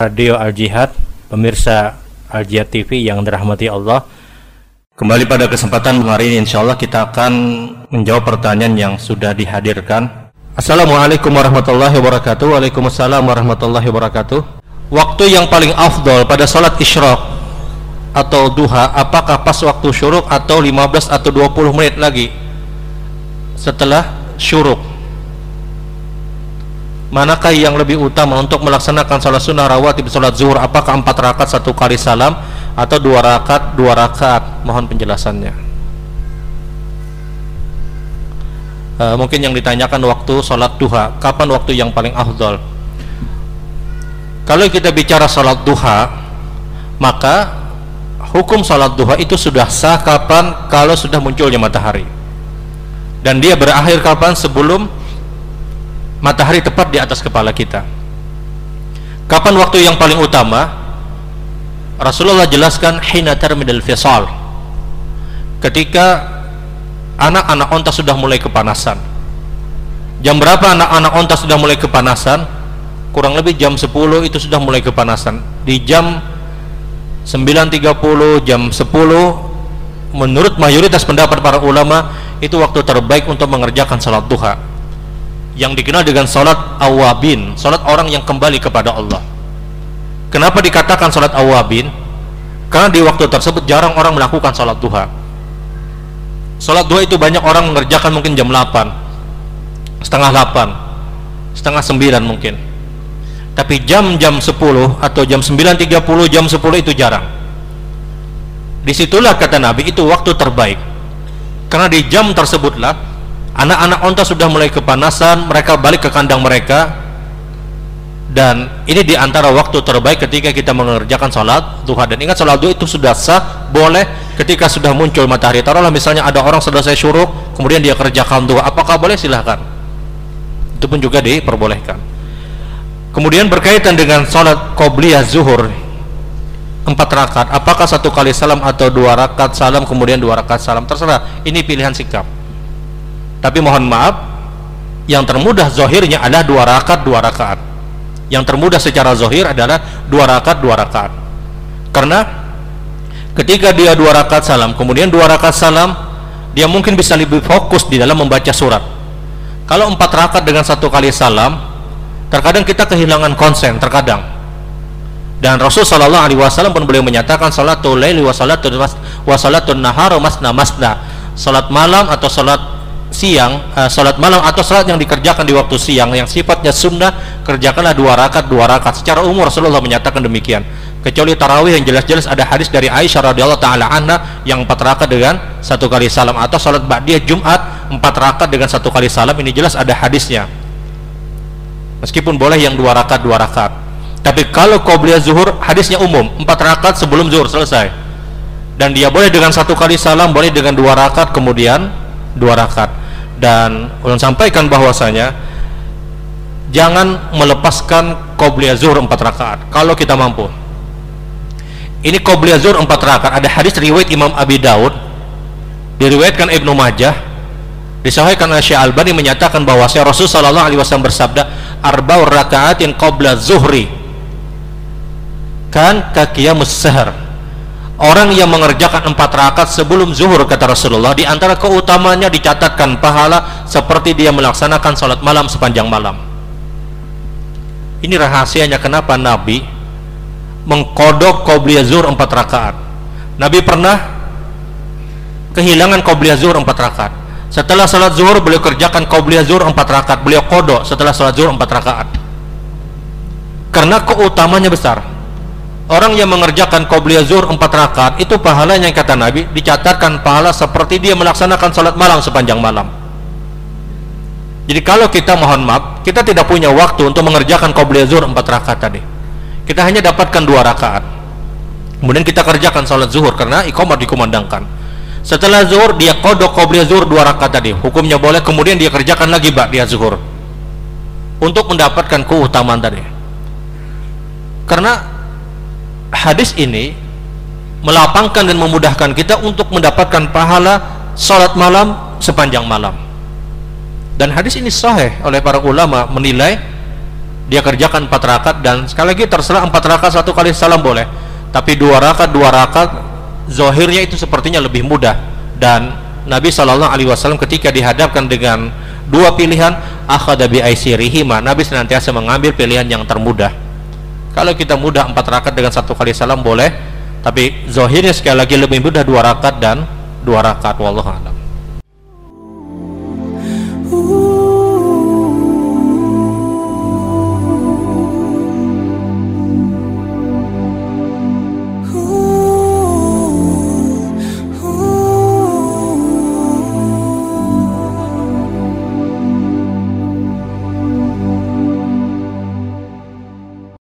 Radio Al Jihad, pemirsa Al Jihad TV yang dirahmati Allah. Kembali pada kesempatan hari ini insya Allah kita akan menjawab pertanyaan yang sudah dihadirkan. Assalamualaikum warahmatullahi wabarakatuh. Waalaikumsalam warahmatullahi wabarakatuh. Waktu yang paling afdol pada salat isyraq atau duha apakah pas waktu syuruk atau 15 atau 20 menit lagi setelah syuruk manakah yang lebih utama untuk melaksanakan salat sunnah rawatib salat zuhur? Apakah empat rakaat satu kali salam atau dua rakaat dua rakaat? Mohon penjelasannya. Uh, mungkin yang ditanyakan waktu salat duha. Kapan waktu yang paling afdol? Kalau kita bicara salat duha maka hukum salat duha itu sudah sah kapan? Kalau sudah munculnya matahari. Dan dia berakhir kapan? Sebelum matahari tepat di atas kepala kita. Kapan waktu yang paling utama? Rasulullah jelaskan hina termidal fisal. Ketika anak-anak onta sudah mulai kepanasan. Jam berapa anak-anak onta sudah mulai kepanasan? Kurang lebih jam 10 itu sudah mulai kepanasan. Di jam 9.30 jam 10 menurut mayoritas pendapat para ulama itu waktu terbaik untuk mengerjakan salat duha yang dikenal dengan salat awabin salat orang yang kembali kepada Allah. Kenapa dikatakan salat awabin? Karena di waktu tersebut jarang orang melakukan salat duha. Salat duha itu banyak orang mengerjakan mungkin jam 8 setengah 8 setengah 9 mungkin. Tapi jam-jam 10 atau jam 9.30 jam 10 itu jarang. Di situlah kata Nabi itu waktu terbaik. Karena di jam tersebutlah anak-anak onta sudah mulai kepanasan mereka balik ke kandang mereka. Dan ini di antara waktu terbaik ketika kita mengerjakan sholat duha. Dan ingat sholat duha itu sudah sah boleh ketika sudah muncul matahari. Taruhlah misalnya ada orang selesai syuruk kemudian dia kerjakan duha. Apakah boleh? Silahkan. Itu pun juga diperbolehkan. Kemudian berkaitan dengan sholat qobliyah zuhur empat rakaat. Apakah satu kali salam atau dua rakaat salam kemudian dua rakaat salam? Terserah. Ini pilihan sikap tapi mohon maaf yang termudah zohirnya adalah dua rakaat dua rakaat. Yang termudah secara zohir adalah dua rakaat dua rakaat. Karena ketika dia dua rakaat salam kemudian dua rakaat salam dia mungkin bisa lebih fokus di dalam membaca surat. Kalau empat rakaat dengan satu kali salam terkadang kita kehilangan konsen terkadang. Dan Rasul Shallallahu Alaihi Wasallam pun beliau menyatakan salatul laili wa salatul nahar masna masna. Salat malam atau salat siang uh, salat malam atau salat yang dikerjakan di waktu siang. Yang sifatnya sunnah kerjakanlah dua rakaat dua rakaat. Secara umum Rasulullah menyatakan demikian. Kecuali tarawih yang jelas-jelas ada hadis dari Aisyah radhiyallahu taala anha yang empat rakaat dengan satu kali salam atau salat ba'diyah Jumat empat rakaat dengan satu kali salam. Ini jelas ada hadisnya. Meskipun boleh yang dua rakaat dua rakaat. Tapi kalau qobliyah zuhur hadisnya umum. Empat rakaat sebelum zuhur selesai. Dan dia boleh dengan satu kali salam boleh dengan dua rakaat kemudian dua rakaat dan ulun sampaikan bahwasanya jangan melepaskan qobliyah zuhur empat rakaat kalau kita mampu. Ini qobliyah zuhur empat rakaat. Ada hadis riwayat Imam Abi Daud diriwayatkan Ibnu Majah disahihkan oleh Syekh Albani menyatakan bahwasanya Rasul sallallahu alaihi wasallam bersabda arba'ur rakaatin qabla zuhri kan kaqiyamus sahar orang yang mengerjakan empat rakaat sebelum zuhur kata Rasulullah di antara keutamanya dicatatkan pahala seperti dia melaksanakan sholat malam sepanjang malam. Ini rahasianya kenapa Nabi mengkodok qobliyah zuhur empat rakaat? Nabi pernah kehilangan qobliyah zuhur empat rakaat. Setelah sholat zuhur beliau kerjakan qobliyah zuhur empat rakaat. Beliau kodok setelah sholat zuhur empat rakaat. Karena keutamanya besar orang yang mengerjakan qobliyah zuhur empat rakaat itu pahalanya yang kata Nabi dicatatkan pahala seperti dia melaksanakan salat malam sepanjang malam. Jadi kalau kita mohon maaf kita tidak punya waktu untuk mengerjakan qobliyah zuhur empat rakaat tadi. Kita hanya dapatkan dua rakaat. Kemudian kita kerjakan salat zuhur karena iqamah dikumandangkan. Setelah zuhur dia kodok qobliyah zuhur dua rakaat tadi. Hukumnya boleh kemudian dia kerjakan lagi bak dia zuhur untuk mendapatkan keutamaan tadi. Karena hadis ini melapangkan dan memudahkan kita untuk mendapatkan pahala salat malam sepanjang malam. Dan hadis ini sahih oleh para ulama menilai dia kerjakan empat rakaat dan sekali lagi terserah empat rakaat satu kali salam boleh tapi dua rakaat dua rakaat zohirnya itu sepertinya lebih mudah. Dan Nabi Shallallahu Alaihi Wasallam ketika dihadapkan dengan dua pilihan akhada bi aisirihima Nabi senantiasa mengambil pilihan yang termudah kalau kita mudah empat rakaat dengan satu kali salam boleh. Tapi zohirnya sekali lagi lebih mudah dua rakaat dan dua rakaat wallahu a'lam